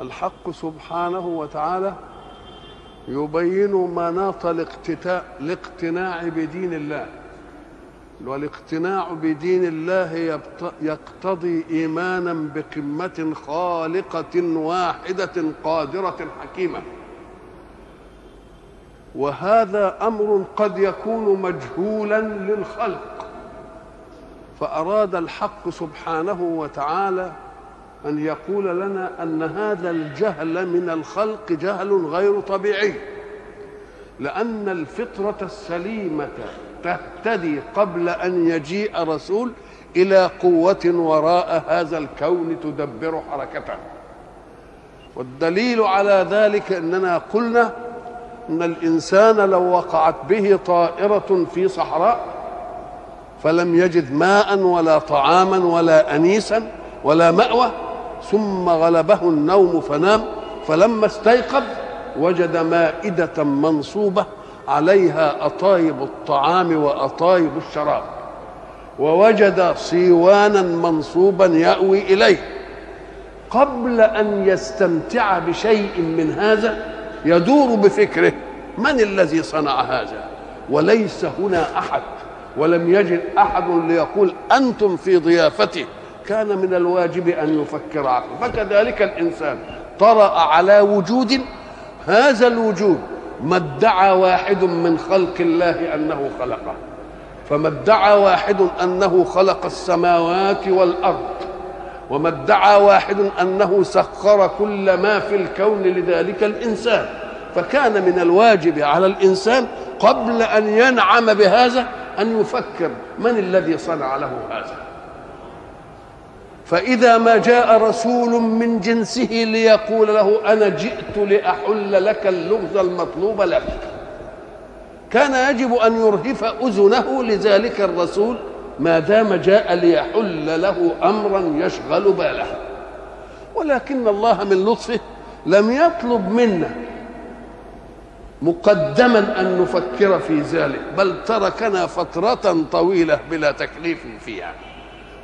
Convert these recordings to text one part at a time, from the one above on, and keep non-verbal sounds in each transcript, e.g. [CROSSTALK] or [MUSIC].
الحق سبحانه وتعالى يبين مناط الاقتناع بدين الله. والاقتناع بدين الله يقتضي إيمانا بقمة خالقة واحدة قادرة حكيمة. وهذا أمر قد يكون مجهولا للخلق. فأراد الحق سبحانه وتعالى أن يقول لنا أن هذا الجهل من الخلق جهل غير طبيعي. لأن الفطرة السليمة تهتدي قبل أن يجيء رسول إلى قوة وراء هذا الكون تدبر حركته. والدليل على ذلك أننا قلنا أن الإنسان لو وقعت به طائرة في صحراء فلم يجد ماء ولا طعاما ولا انيسا ولا مأوى ثم غلبه النوم فنام فلما استيقظ وجد مائدة منصوبة عليها أطايب الطعام وأطايب الشراب ووجد صيوانا منصوبا يأوي إليه. قبل أن يستمتع بشيء من هذا يدور بفكره من الذي صنع هذا؟ وليس هنا أحد ولم يجد أحد ليقول أنتم في ضيافته. كان من الواجب أن يفكر عقله فكذلك الإنسان طرأ على وجود هذا الوجود ما ادعى واحد من خلق الله أنه خلقه. فما ادعى واحد أنه خلق السماوات والأرض وما ادعى واحد أنه سخر كل ما في الكون لذلك الإنسان. فكان من الواجب على الإنسان قبل أن ينعم بهذا أن يفكر من الذي صنع له هذا. فإذا ما جاء رسول من جنسه ليقول له أنا جئت لأحل لك اللغز المطلوب لك. كان يجب أن يرهف أذنه لذلك الرسول ما دام جاء ليحل له أمرا يشغل باله. ولكن الله من لطفه لم يطلب منا مقدما أن نفكر في ذلك بل تركنا فترة طويلة بلا تكليف فيها.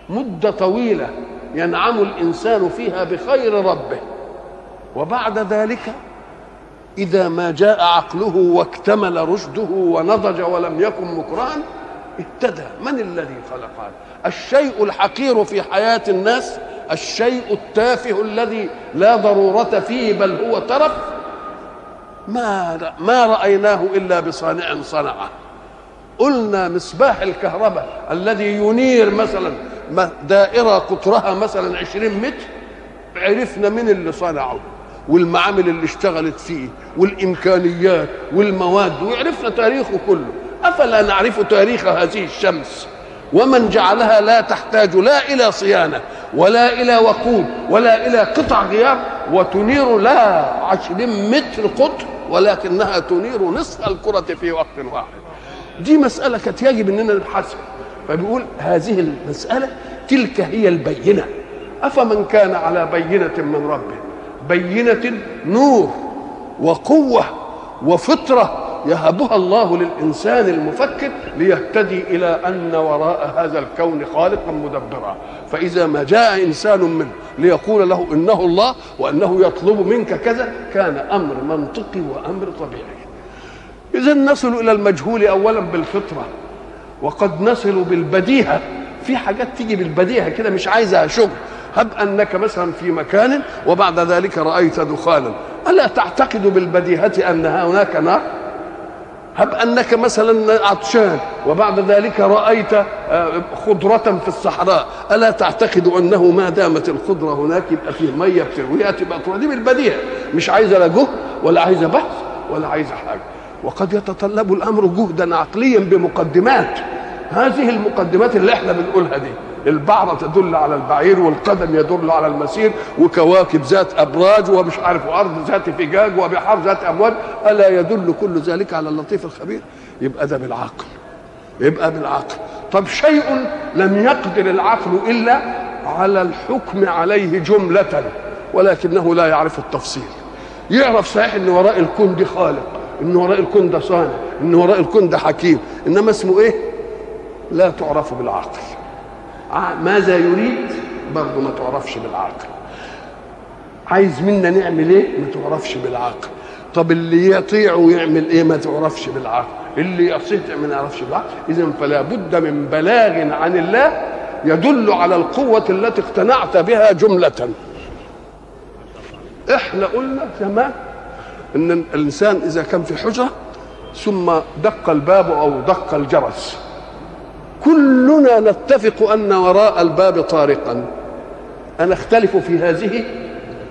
مدة طويلة ينعم الإنسان فيها بخير ربه. وبعد ذلك إذا ما جاء عقله واكتمل رشده ونضج ولم يكن مكرها ابتدى. من الذي خلق هذا؟ الشيء الحقير في حياة الناس الشيء التافه الذي لا ضرورة فيه بل هو ترف. ما ما رأيناه إلا بصانع صنعه. قلنا مصباح الكهرباء الذي ينير مثلا دائرة قطرها مثلا عشرين متر عرفنا من اللي صنعه والمعامل اللي اشتغلت فيه والإمكانيات والمواد وعرفنا تاريخه كله. أفلا نعرف تاريخ هذه الشمس؟ ومن جعلها لا تحتاج لا إلى صيانة ولا إلى وقود ولا إلى قطع غيار وتنير لا عشرين متر قطر ولكنها تنير نصف الكرة في وقت واحد. دي مسألة كانت يجب أننا نبحثها. فبيقول هذه المسألة تلك هي البينة. أفمن كان على بينة من ربه؟ بينة نور وقوة وفطرة يهبها الله للإنسان المفكر ليهتدي إلى أن وراء هذا الكون خالقا مدبرا. فإذا ما جاء إنسان منه ليقول له إنه الله وأنه يطلب منك كذا كان أمر منطقي وأمر طبيعي. إذا نصل إلى المجهول أولا بالفطرة. وقد نصل بالبديهة. في حاجات تيجي بالبديهة كده مش عايزة شغل. هب أنك مثلا في مكان وبعد ذلك رأيت دخانا. ألا تعتقد بالبديهة أن هناك نار؟ هب أنك مثلا عطشان وبعد ذلك رأيت آه، خضرة في الصحراء. ألا تعتقد أنه ما دامت الخضرة هناك يبقى فيه مية بترويها تبقى دي بالبديهة. مش عايزة لا جهد ولا عايزة بحث ولا عايزة حاجة. وقد يتطلب الأمر جهدا عقليا بمقدمات. هذه المقدمات اللي إحنا بنقولها دي البعرة تدل على البعير والقدم يدل على المسير وكواكب ذات أبراج ومش عارف وأرض ذات فجاج وبحار ذات أمواج. ألا يدل كل ذلك على اللطيف الخبير؟ يبقى ده بالعقل. يبقى بالعقل. طب شيء لم يقدر العقل إلا على الحكم عليه جملة ولكنه لا يعرف التفصيل. يعرف صحيح إن وراء الكون دي خالق. إن وراء الكون ده صانع إن وراء الكون ده حكيم إنما اسمه إيه؟ لا تعرف بالعقل ماذا يريد؟ برضه ما تعرفش بالعقل عايز منا نعمل إيه؟ ما تعرفش بالعقل طب اللي يطيع ويعمل إيه؟ ما تعرفش بالعقل اللي يصيح ما نعرفش بالعقل اذا فلا بد من بلاغ عن الله يدل على القوة التي اقتنعت بها جملة. إحنا قلنا زمان إن الإنسان إذا كان في حجرة ثم دق الباب أو دق الجرس. كلنا نتفق أن وراء الباب طارقا. أنا أختلف في هذه.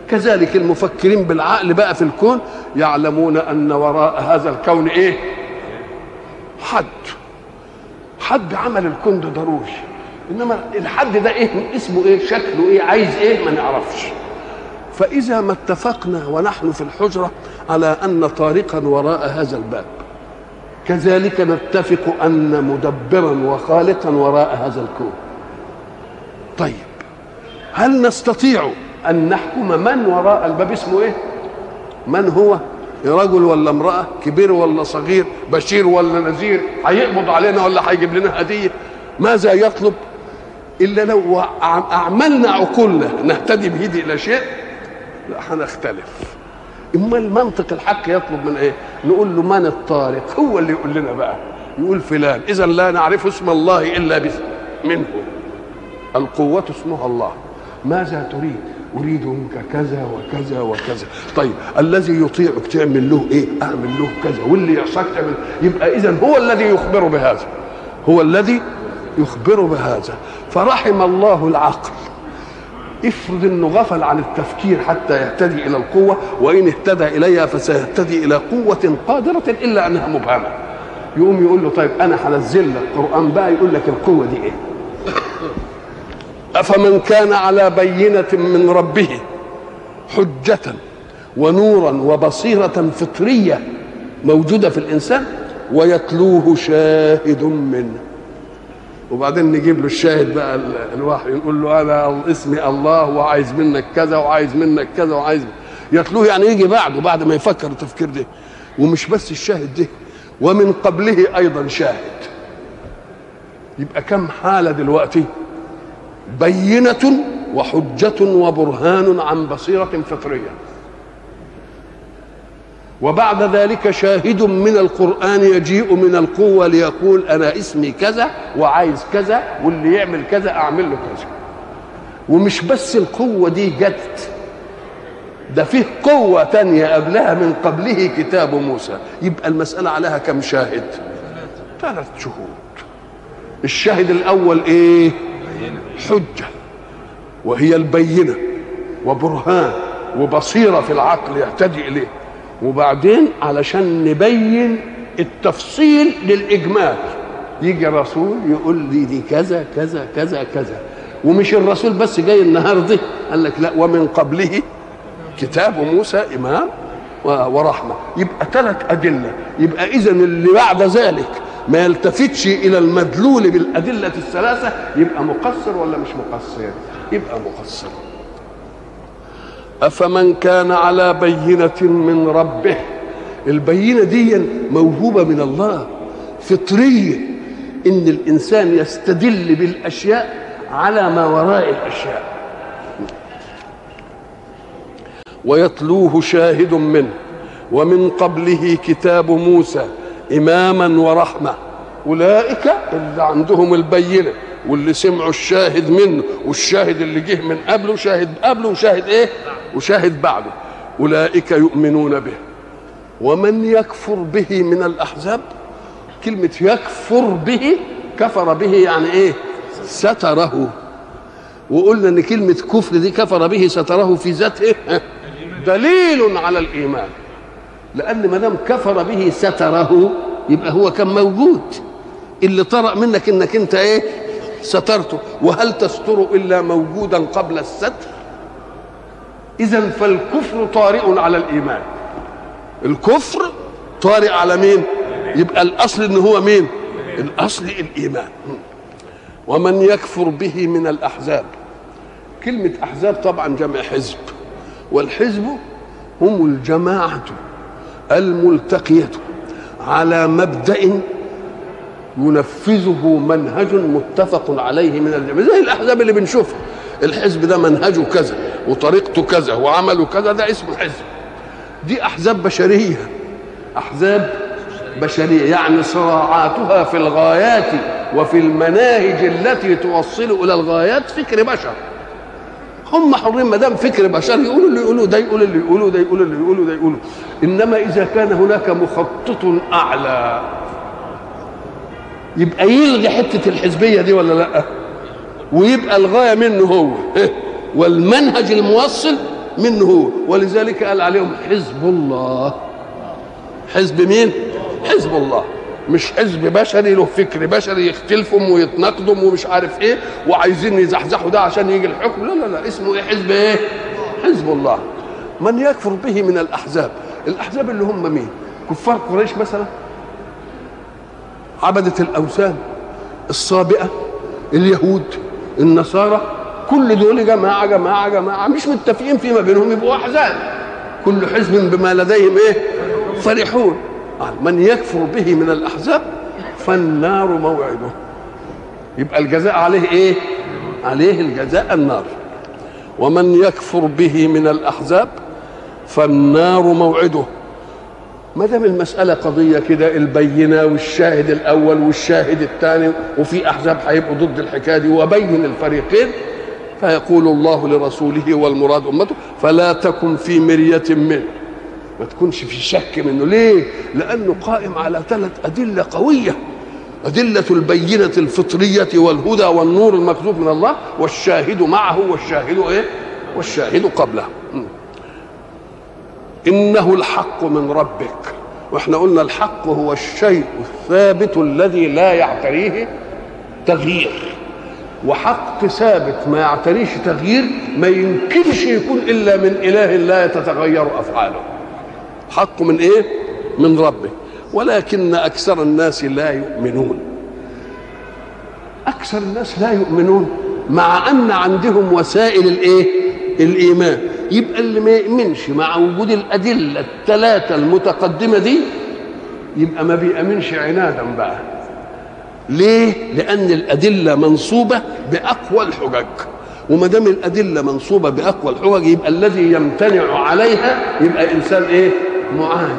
كذلك المفكرين بالعقل بقى في الكون يعلمون أن وراء هذا الكون إيه؟ حد. حد عمل الكون ده ضروري. إنما الحد ده إيه؟ اسمه إيه؟ شكله إيه؟ عايز إيه؟ ما نعرفش. فإذا ما اتفقنا ونحن في الحجرة على أن طارقا وراء هذا الباب كذلك نتفق أن مدبرا وخالقا وراء هذا الكون. طيب هل نستطيع أن نحكم من وراء الباب اسمه إيه؟ من هو؟ رجل ولا امرأة؟ كبير ولا صغير؟ بشير ولا نذير؟ هيقبض علينا ولا هيجيب لنا هدية؟ ماذا يطلب؟ إلا لو أعملنا عقولنا نهتدي به إلى شيء لا هنختلف. إما المنطق الحق يطلب من إيه؟ نقول له من الطارق؟ هو اللي يقول لنا بقى. يقول فلان. اذا لا نعرف اسم الله إلا منه. القوة اسمها الله. ماذا تريد؟ أريد منك كذا وكذا وكذا. طيب الذي يطيعك تعمل له إيه؟ أعمل له كذا. واللي يعصاك تعمل. يبقى اذا هو الذي يخبر بهذا. هو الذي يخبر بهذا. فرحم الله العقل. افرض انه غفل عن التفكير حتى يهتدي إلى القوة وإن اهتدى إليها فسيهتدي إلى قوة قادرة إلا أنها مبهمة. يقوم يقول له طيب أنا هنزل لك قرآن بقى يقول لك القوة دي إيه؟ أفمن كان على بينة من ربه حجة ونورا وبصيرة فطرية موجودة في الإنسان ويتلوه شاهد منه. وبعدين نجيب له الشاهد بقى الوحي نقول له أنا اسمي الله وعايز منك كذا وعايز منك كذا وعايز يتلوه يعني يجي بعده بعد ما يفكر التفكير ده. ومش بس الشاهد ده ومن قبله أيضا شاهد. يبقى كم حالة دلوقتي؟ بينة وحجة وبرهان عن بصيرة فطرية. وبعد ذلك شاهد من القرآن يجيء من القوة ليقول أنا اسمي كذا وعايز كذا واللي يعمل كذا أعمل له كذا. ومش بس القوة دي جت ده فيه قوة تانية قبلها من قبله كتاب موسى. يبقى المسألة عليها كم شاهد؟ ثلاث شهود. الشاهد الأول إيه؟ حجة وهي البينة وبرهان وبصيرة في العقل يهتدي إليه. وبعدين علشان نبين التفصيل للاجمال يجي رسول يقول لي دي كذا كذا كذا كذا. ومش الرسول بس جاي النهارده قال لك لا ومن قبله كتاب موسى إمام ورحمة. يبقى ثلاث أدلة. يبقى اذا اللي بعد ذلك ما يلتفتش إلى المدلول بالأدلة الثلاثة يبقى مقصر ولا مش مقصر؟ يبقى مقصر. أفمن كان على بينة من ربه؟ البينة دي موهوبة من الله فطرية إن الإنسان يستدل بالأشياء على ما وراء الأشياء. ويتلوه شاهد منه ومن قبله كتاب موسى إماما ورحمة. أولئك اللي عندهم البينة واللي سمعوا الشاهد منه والشاهد اللي جه من قبله شاهد قبله وشاهد إيه؟ وشاهد بعده. أولئك يؤمنون به. ومن يكفر به من الأحزاب؟ كلمة يكفر به كفر به يعني إيه؟ ستره. وقلنا إن كلمة كفر دي كفر به ستره في ذاته. دليل على الإيمان. لأن ما دام كفر به ستره يبقى هو كان موجود. اللي طرأ منك إنك أنت إيه؟ سترته. وهل تستر إلا موجودا قبل الستر؟ اذا فالكفر طارئ على الإيمان. الكفر طارئ على مين؟ يبقى الأصل إن هو مين؟ الأصل الإيمان. ومن يكفر به من الأحزاب. كلمة أحزاب طبعا جمع حزب. والحزب هم الجماعة الملتقية على مبدأ ينفذه منهج متفق عليه من الجميع. زي الأحزاب اللي بنشوفها. الحزب ده منهجه كذا. وطريقته كذا وعمله كذا ده اسمه حزب. دي أحزاب بشرية. أحزاب بشرية يعني صراعاتها في الغايات وفي المناهج التي توصل إلى الغايات فكر بشر. هم حرين ما دام فكر بشر يقولوا اللي يقولوا ده يقول اللي يقولوا ده يقول اللي يقولوا ده يقولوا. إنما إذا كان هناك مخطط أعلى يبقى يلغي حتة الحزبية دي ولا لأ؟ ويبقى الغاية منه هو. [LAUGHS] والمنهج الموصل منه. هو ولذلك قال عليهم حزب الله. حزب مين؟ حزب الله. مش حزب بشري له فكر بشري يختلفهم ويتناقضوا ومش عارف إيه وعايزين يزحزحوا ده عشان يجي الحكم. لا لا لا اسمه إيه؟ حزب إيه؟ حزب الله. من يكفر به من الأحزاب؟ الأحزاب اللي هم مين؟ كفار قريش مثلا؟ عبدة الأوثان الصابئة اليهود النصارى كل دول جماعة جماعة جماعة مش متفقين فيما بينهم يبقوا أحزاب كل حزب بما لديهم إيه؟ فرحون. من يكفر به من الأحزاب فالنار موعده. يبقى الجزاء عليه إيه؟ عليه الجزاء النار. ومن يكفر به من الأحزاب فالنار موعده. ما دام المسألة قضية كده البينة والشاهد الأول والشاهد الثاني وفي أحزاب هيبقوا ضد الحكاية دي وبين الفريقين فيقول الله لرسوله والمراد أمته فلا تكن في مرية منه. ما تكونش في شك منه. ليه؟ لأنه قائم على ثلاث أدلة قوية. أدلة البينة الفطرية والهدى والنور المكتوب من الله والشاهد معه والشاهد إيه؟ والشاهد قبله. إنه الحق من ربك. وإحنا قلنا الحق هو الشيء الثابت الذي لا يعتريه تغيير. وحق ثابت ما يعتريش تغيير ما يمكنش يكون إلا من إله لا تتغير أفعاله. حق من إيه؟ من ربه. ولكن أكثر الناس لا يؤمنون. أكثر الناس لا يؤمنون مع أن عندهم وسائل الإيه؟ الإيمان. يبقى اللي ما يؤمنش مع وجود الأدلة الثلاثة المتقدمة دي يبقى ما بيامنش عنادا بقى. ليه؟ لأن الأدلة منصوبة بأقوى الحجج. وما دام الأدلة منصوبة بأقوى الحجج يبقى الذي يمتنع عليها يبقى إنسان إيه؟ معاند.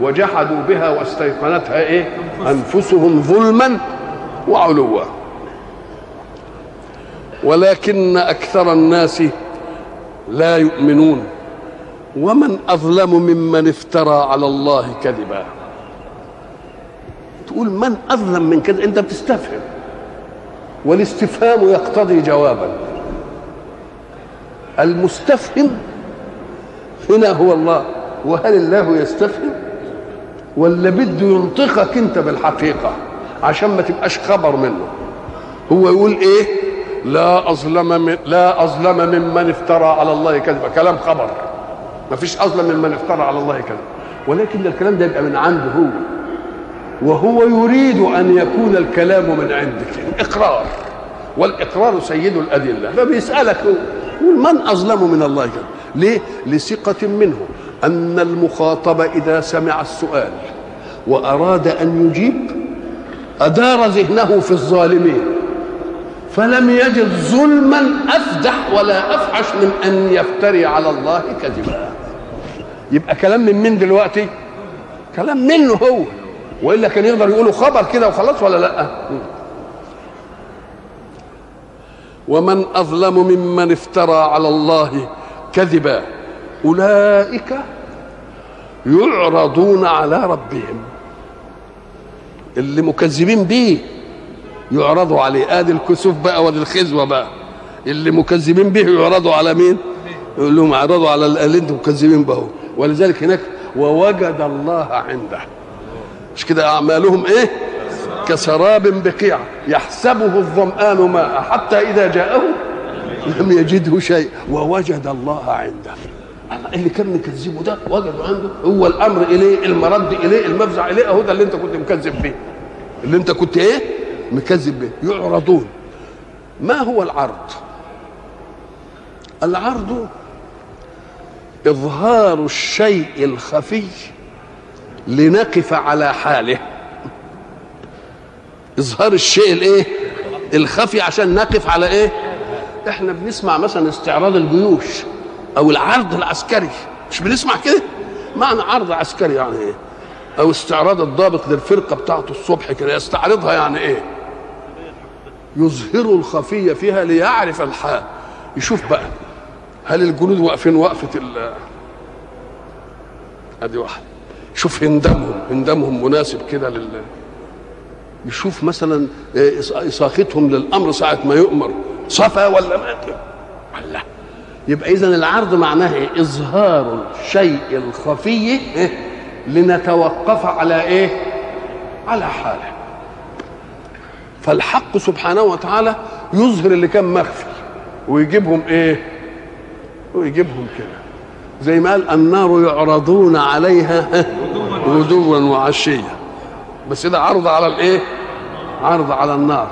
وجحدوا بها واستيقنتها إيه؟ أنفسهم ظلما وعلوا. ولكن أكثر الناس لا يؤمنون. ومن أظلم ممن افترى على الله كذبا. تقول من أظلم من كذا؟ أنت بتستفهم. والاستفهام يقتضي جوابا. المستفهم هنا هو الله. وهل الله يستفهم؟ ولا بده ينطقك أنت بالحقيقة عشان ما تبقاش خبر منه. هو يقول إيه؟ لا أظلم من لا أظلم ممن افترى على الله كذبا. كلام خبر. ما فيش أظلم ممن افترى على الله كذبا. ولكن الكلام ده يبقى من عنده هو. وهو يريد أن يكون الكلام من عندك. اقرار والإقرار سيد الأدلة. فبيسألك هو يقول من أظلم من الله كذبا ليه؟ لثقة منه. أن المخاطب إذا سمع السؤال وأراد أن يجيب أدار ذهنه في الظالمين. فلم يجد ظلما أفدح ولا أفحش من أن يفتري على الله كذبا. يبقى كلام من مين دلوقتي؟ كلام منه هو. وإلا كان يقدر يقولوا خبر كده وخلاص ولا لأ؟ ومن أظلم ممن افترى على الله كذبا أولئك يعرضون على ربهم. اللي مكذبين بيه يعرضوا عليه. ادي الكسوف بقى وادي الخزوة بقى. اللي مكذبين به يعرضوا على مين؟ يقول لهم اعرضوا على اللي أنتم مكذبين به ولذلك هناك ووجد الله عنده. مش كده أعمالهم إيه؟ كسراب بقيع. يحسبه الظمآن ماء. حتى إذا جاءه لم يجده شيء. ووجد الله عنده. اللي كان مكذبه ده وجده عنده. هو الأمر إليه المرد إليه المفزع إليه. أهو ده اللي أنت كنت مكذب به. اللي أنت كنت إيه؟ مكذب به. يعرضون. ما هو العرض؟ العرض إظهار الشيء الخفي لنقف على حاله. إظهار الشيء الإيه؟ الخفي عشان نقف على إيه؟ إحنا بنسمع مثلا استعراض الجيوش أو العرض العسكري. مش بنسمع كده؟ معنى عرض عسكري يعني إيه؟ أو استعراض الضابط للفرقة بتاعته الصبح كده. يستعرضها يعني إيه؟ يظهر الخفية فيها ليعرف الحال. يشوف بقى هل الجنود واقفين؟ وقفة ال أدي واحد. شوف هندمهم هندمهم مناسب كده لل يشوف مثلا إساقتهم للأمر ساعة ما يؤمر صفا ولا ما الله يبقى إذا العرض معناه إيه؟ إظهار الشيء الخفي إيه؟ لنتوقف على إيه؟ على حاله فالحق سبحانه وتعالى يظهر اللي كان مخفي ويجيبهم إيه؟ ويجيبهم كده زي ما قال النار يعرضون عليها غدوا وعشيا بس ده عرض على الإيه؟ عرض على النار.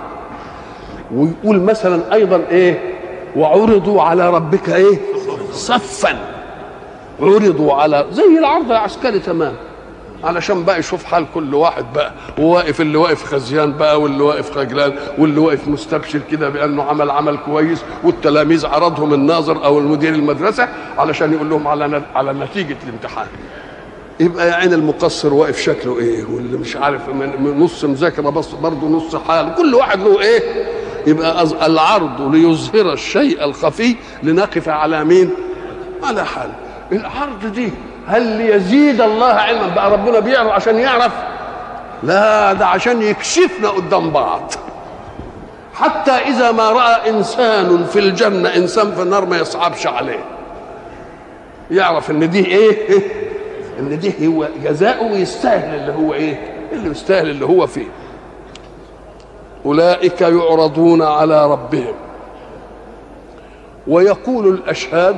ويقول مثلا أيضا إيه؟ وعرضوا على ربك إيه؟ صفا. عرضوا على زي العرض العسكري تمام. علشان بقى يشوف حال كل واحد بقى وواقف اللي واقف خزيان بقى واللي واقف خجلان واللي واقف مستبشر كده بأنه عمل عمل كويس والتلاميذ عرضهم الناظر أو المدير المدرسة علشان يقول لهم على على نتيجة الامتحان. يبقى يا عين المقصر واقف شكله إيه واللي مش عارف من نص مذاكرة بس برضه نص حال كل واحد له إيه؟ يبقى العرض ليظهر الشيء الخفي لنقف على مين؟ على حال. العرض دي هل ليزيد الله علما؟ بقى ربنا بيعرض عشان يعرف. لا ده عشان يكشفنا قدام بعض. حتى إذا ما رأى إنسان في الجنة إنسان في النار ما يصعبش عليه. يعرف إن دي إيه؟ إن دي هو جزاؤه ويستاهل اللي هو إيه؟ اللي يستاهل اللي هو فيه. أولئك يعرضون على ربهم. ويقول الأشهاد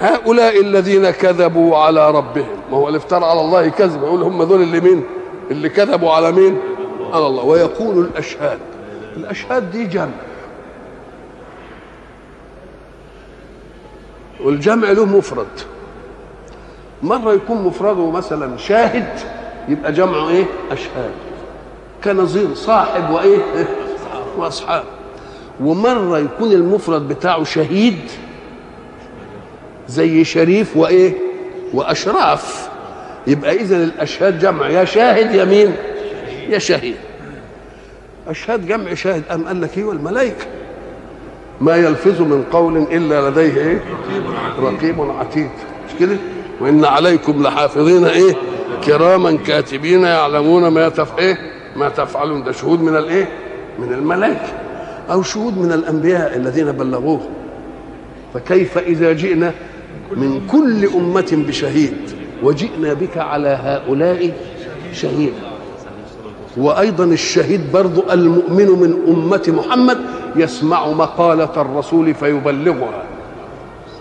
هؤلاء الذين كذبوا على ربهم. ما هو اللي افترى على الله كذب. يقول هم دول اللي مين؟ اللي كذبوا على مين؟ على الله. ويقول الأشهاد. الأشهاد دي جمع. والجمع له مفرد. مرة يكون مفرده مثلا شاهد يبقى جمعه إيه؟ أشهاد. كنظير صاحب وإيه؟ [LAUGHS] وأصحاب. ومرة يكون المفرد بتاعه شهيد زي شريف وإيه؟ وأشراف. يبقى إذا الأشهاد جمع. يا شاهد يا مين يا شهيد. أشهاد جمع شاهد. أم قال لك إيه؟ والملائكة. ما يلفظ من قول إلا لديه إيه؟ رقيب عتيد. مش كده؟ وإن عليكم لحافظين إيه؟ كراما كاتبين يعلمون ما تف إيه؟ ما تفعلون. ده شهود من الإيه؟ من الملائكة. أو شهود من الأنبياء الذين بلغوه. فكيف إذا جئنا من كل أمة بشهيد. وجئنا بك على هؤلاء شهيدا وأيضا الشهيد برضو المؤمن من أمة محمد يسمع مقالة الرسول فيبلغها.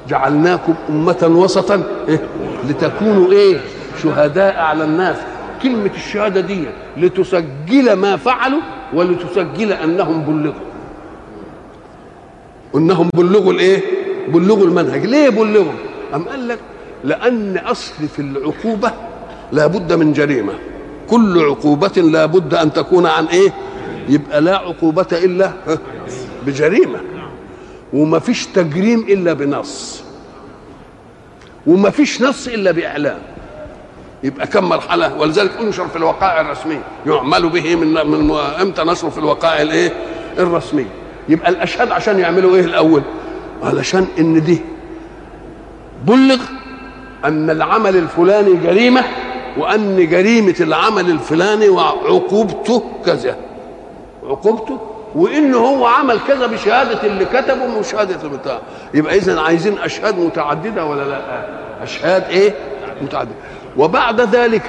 جعلناكم أمة وسطا. إيه؟ لتكونوا إيه؟ شهداء على الناس. كلمة الشهادة دي لتسجل ما فعلوا ولتسجل أنهم بلغوا. إنهم بلغوا الإيه؟ بلغوا المنهج. ليه بلغوا؟ أم قال لك؟ لأن أصل في العقوبة لابد من جريمة. كل عقوبة لا بد أن تكون عن إيه؟ يبقى لا عقوبة إلا بجريمة. وما فيش تجريم إلا بنص. وما فيش نص إلا بإعلام. يبقى كم مرحلة؟ ولذلك أنشر في الوقائع الرسمية. يعمل به من من إمتى نشره في الوقائع الإيه؟ الرسمية. يبقى الأشهاد عشان يعملوا إيه الأول؟ علشان إن دي بلغ أن العمل الفلاني جريمة وأن جريمة العمل الفلاني وعقوبته كذا. عقوبته؟ وإن هو عمل كذا بشهادة اللي كتبه وشهاده بتاع يبقى اذا عايزين أشهاد متعددة ولا لا؟ أشهاد إيه؟ متعددة. وبعد ذلك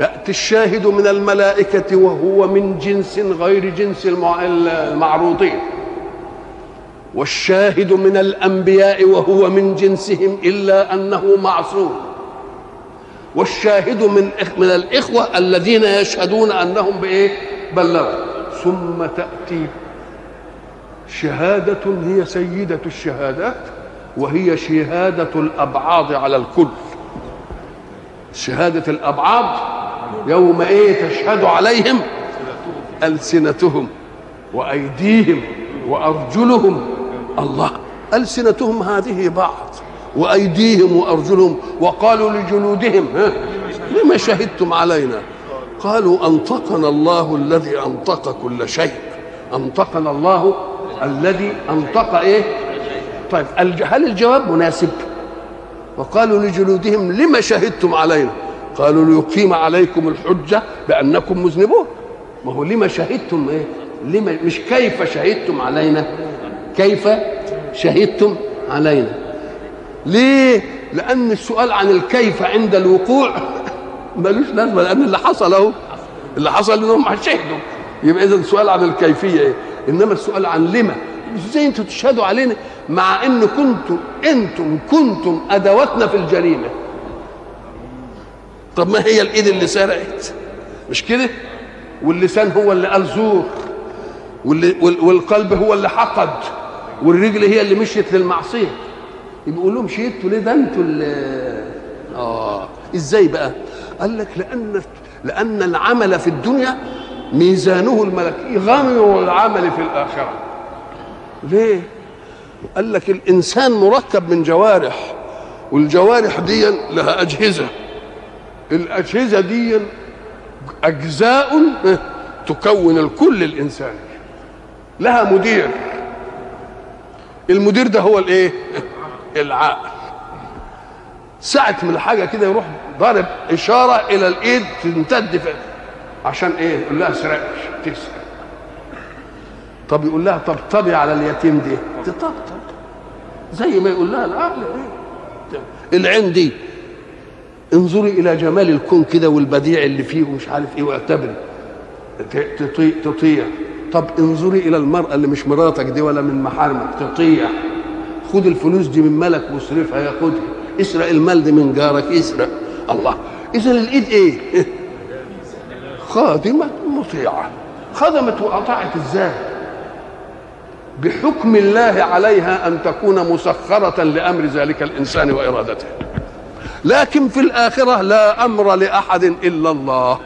يأتي الشاهد من الملائكة وهو من جنس غير جنس المعروضين والشاهد من الأنبياء وهو من جنسهم إلا أنه معصوم. والشاهد من من الإخوة الذين يشهدون أنهم بإيه؟ بلغوا. ثم تأتي شهادة هي سيدة الشهادات وهي شهادة الأبعاض على الكل. شهادة الأبعاض يوم إيه تشهد عليهم؟ ألسنتهم وأيديهم وأرجلهم الله. ألسنتهم هذه بعض وأيديهم وأرجلهم وقالوا لجلودهم ها لما شهدتم علينا؟ قالوا أنطقنا الله الذي أنطق كل شيء. أنطقنا الله الذي أنطق إيه؟ طيب هل الجواب مناسب؟ وقالوا لجلودهم لما شهدتم علينا؟ قالوا ليقيم عليكم الحجة بأنكم مذنبون. ما هو لما شهدتم إيه؟ لما مش كيف شهدتم علينا؟ كيف شهدتم علينا؟ ليه؟ لأن السؤال عن الكيف عند الوقوع [LAUGHS] ملوش لازمة لأن اللي حصل أهو اللي حصل انهم شهدوا. يبقى اذا السؤال عن الكيفية إيه؟ إنما السؤال عن لما. إزاي أنتم تشهدوا علينا؟ مع إن كنتم أنتم كنتم أدواتنا في الجريمة. طب ما هي الإيد اللي سرقت؟ مش كده؟ واللسان هو اللي قال زور والقلب هو اللي حقد. والرجل هي اللي مشيت للمعصيه يبقى لهم شهدتوا ليه ده أنتوا آه. إزاي بقى؟ قال لك لأن لأن العمل في الدنيا ميزانه الملكي غير العمل في الآخرة. ليه؟ قال لك الإنسان مركب من جوارح والجوارح دي لها أجهزة. الأجهزة دي أجزاء تكون الكل الإنساني. لها مدير. المدير ده هو الايه؟ العقل ساعة من الحاجة كده يروح ضارب إشارة إلى الإيد تمتد عشان إيه؟ يقول لها اسرقش تسرق. طب يقول لها طبطبي على اليتيم دي. تطبطب. زي ما يقول لها العقل. إيه؟ العين دي انظري إلى جمال الكون كده والبديع اللي فيه ومش عارف إيه واعتبري. تطيع. طب انظري إلى المرأة اللي مش مراتك دي ولا من محارمك تطيع. خد الفلوس دي من ملك واصرفها ياخدها اسرق المال دي من جارك اسرق. الله. إذا الإيد إيه؟ خادمة مطيعة. خدمت وأطاعت إزاي بحكم الله عليها أن تكون مسخرة لأمر ذلك الإنسان وإرادته. لكن في الآخرة لا أمر لأحد إلا الله.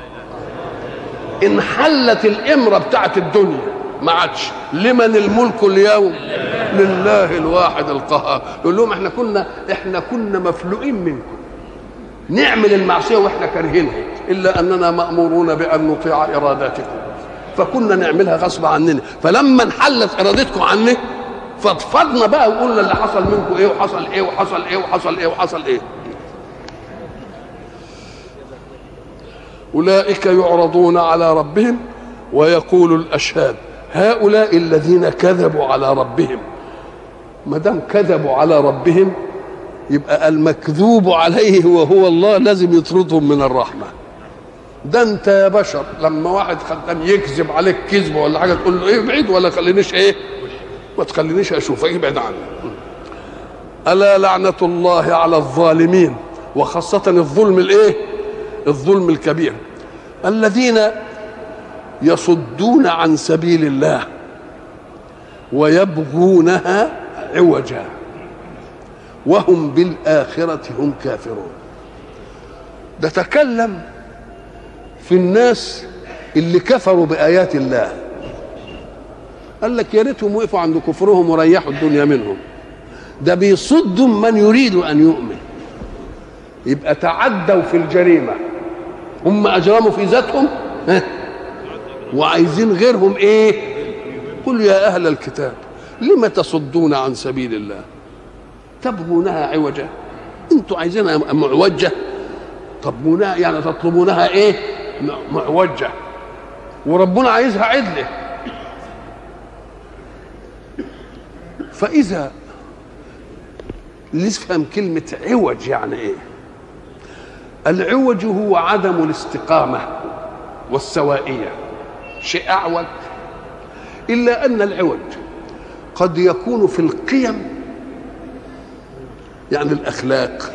انحلت الامره بتاعت الدنيا. ما عادش. لمن الملك اليوم؟ لله الواحد القهار. يقول لهم إحنا كنا إحنا كنا مفلوقين منكم. نعمل المعصية وإحنا كارهينها. إلا أننا مأمورون بأن نطيع إراداتكم. فكنا نعملها غصب عننا. فلما انحلت إرادتكم عني فضفضنا بقى وقلنا اللي حصل منكم إيه وحصل إيه وحصل إيه وحصل إيه وحصل إيه. أولئك يعرضون على ربهم ويقول الأشهاد هؤلاء الذين كذبوا على ربهم. ما دام كذبوا على ربهم يبقى المكذوب عليه وهو الله لازم يطردهم من الرحمة. ده انت يا بشر لما واحد خدام يكذب عليك كذبه ولا حاجة تقول له إيه ابعد ولا خلينيش إيه؟ ما تخلينيش اشوفك ابعد عني ألا لعنة الله على الظالمين وخاصة الظلم الإيه؟ الظلم الكبير. الذين يصدون عن سبيل الله ويبغونها عوجا وهم بالآخرة هم كافرون. ده تكلم في الناس اللي كفروا بآيات الله. قال لك يا ريتهم وقفوا عند كفرهم وريحوا الدنيا منهم. ده بيصدوا من يريد أن يؤمن. يبقى تعدوا في الجريمة. هم أجرموا في ذاتهم ها؟ وعايزين غيرهم إيه؟ قل يا أهل الكتاب لم تصدون عن سبيل الله؟ تبغونها عوجا أنتوا عايزينها معوجة؟ طب يعني تطلبونها إيه؟ معوجة. وربنا عايزها عدله فإذا نفهم كلمة عوج يعني إيه؟ العوج هو عدم الاستقامة والسوائية. شيء أعوج. إلا أن العوج قد يكون في القيم. يعني الأخلاق.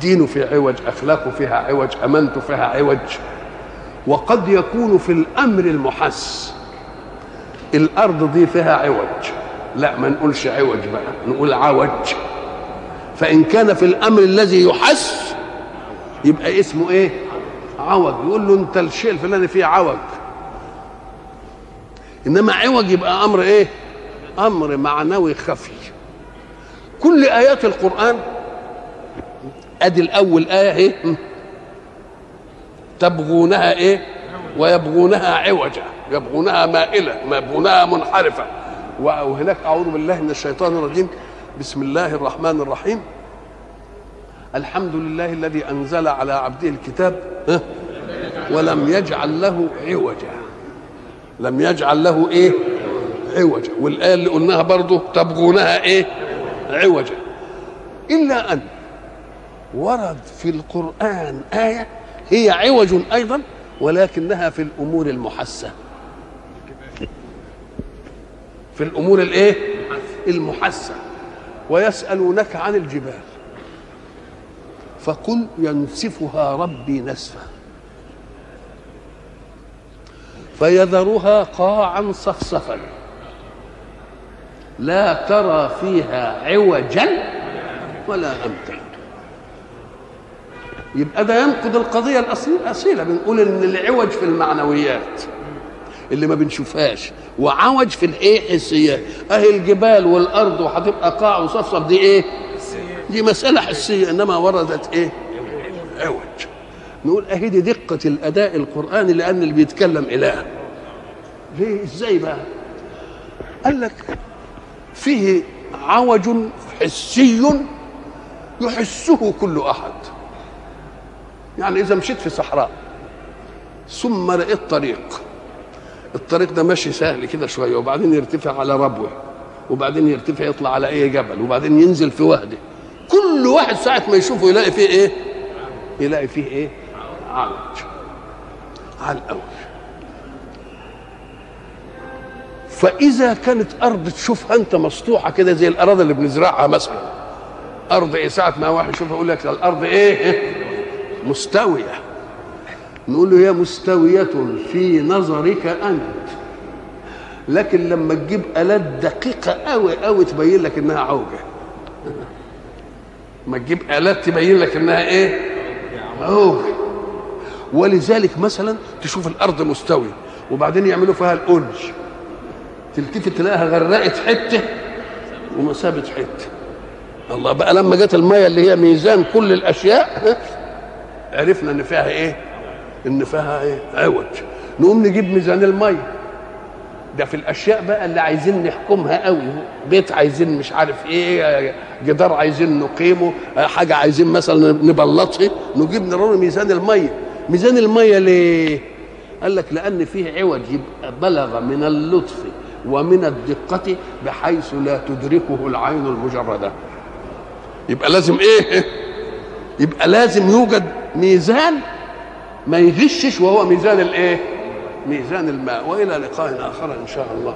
دينه في عوج اخلاقه فيها عوج امانته فيها عوج. وقد يكون في الأمر المحس. الأرض دي فيها عوج. لا ما نقولش عوج بقى نقول عوج. فإن كان في الأمر الذي يحس يبقى اسمه إيه؟ عوج. يقول له انت الشيء الفلاني فيه عوج. انما عوج يبقى أمر إيه؟ أمر معنوي خفي. كل آيات القرآن ادي الأول آية إيه تبغونها إيه؟ ويبغونها عوجا. يبغونها مائلة يبغونها منحرفة. وهناك أعوذ بالله من الشيطان الرجيم. بسم الله الرحمن الرحيم. الحمد لله الذي أنزل على عبده الكتاب ولم يجعل له عوجا. لم يجعل له إيه؟ عوجا. والآية اللي قلناها برضه تبغونها إيه؟ عوجا. إلا أن ورد في القرآن آية هي عوج أيضا ولكنها في الأمور المحسه في الأمور الإيه؟ المحسه ويسألونك عن الجبال. فقل ينسفها ربي نسفا. فيذرها قاعا صفصفا. لا ترى فيها عوجا ولا امتا يبقى ده ينقض القضية الأصيلة. بنقول إن العوج في المعنويات اللي ما بنشوفهاش وعوج في الايه حسيات اهي الجبال والأرض وهتبقى قاع وصفصف دي إيه؟ دي مسألة حسية إنما وردت إيه؟ عوج. نقول أهي دي دقة الأداء القرآني لأن اللي بيتكلم إله. ليه إزاي بقى؟ قال لك فيه عوج حسي يحسه كل أحد. يعني إذا مشيت في صحراء ثم لقيت طريق. الطريق ده ماشي سهل كده شوية وبعدين يرتفع على ربوة وبعدين يرتفع يطلع على أي جبل وبعدين ينزل في وهده كل واحد ساعة ما يشوفه يلاقي فيه إيه؟ يلاقي فيه إيه؟ عوج على الأول فإذا كانت أرض تشوفها أنت مسطوحه كده زي الأراضي اللي بنزرعها مثلا. أرض إيه؟ ساعة ما واحد يشوفها يقول لك الأرض إيه؟ مستوية. نقول له هي مستوية في نظرك أنت. لكن لما تجيب آلات دقيقة قوي قوي تبين لك إنها عوجة. ما تجيب آلات تبين لك إنها إيه؟ عوجه ولذلك مثلا تشوف الأرض مستوية وبعدين يعملوا فيها الأنج تلتفت تلاقيها غرقت حتة وما سابت حتة. الله بقى لما جت المية اللي هي ميزان كل الأشياء عرفنا إن فيها إيه؟ إن فيها إيه؟ عوج. نقوم نجيب ميزان المية. ده في الأشياء بقى اللي عايزين نحكمها قوي. بيت عايزين مش عارف إيه جدار عايزين نقيمه حاجة عايزين مثلا نبلطها نجيب نرون ميزان المية. ميزان المية ليه؟ قال لك لأن فيه عوج يبقى بلغ من اللطف ومن الدقة بحيث لا تدركه العين المجردة. يبقى لازم إيه؟ يبقى لازم يوجد ميزان ما يغشش وهو ميزان الإيه؟ ميزان الماء وإلى لقاء آخر إن شاء الله.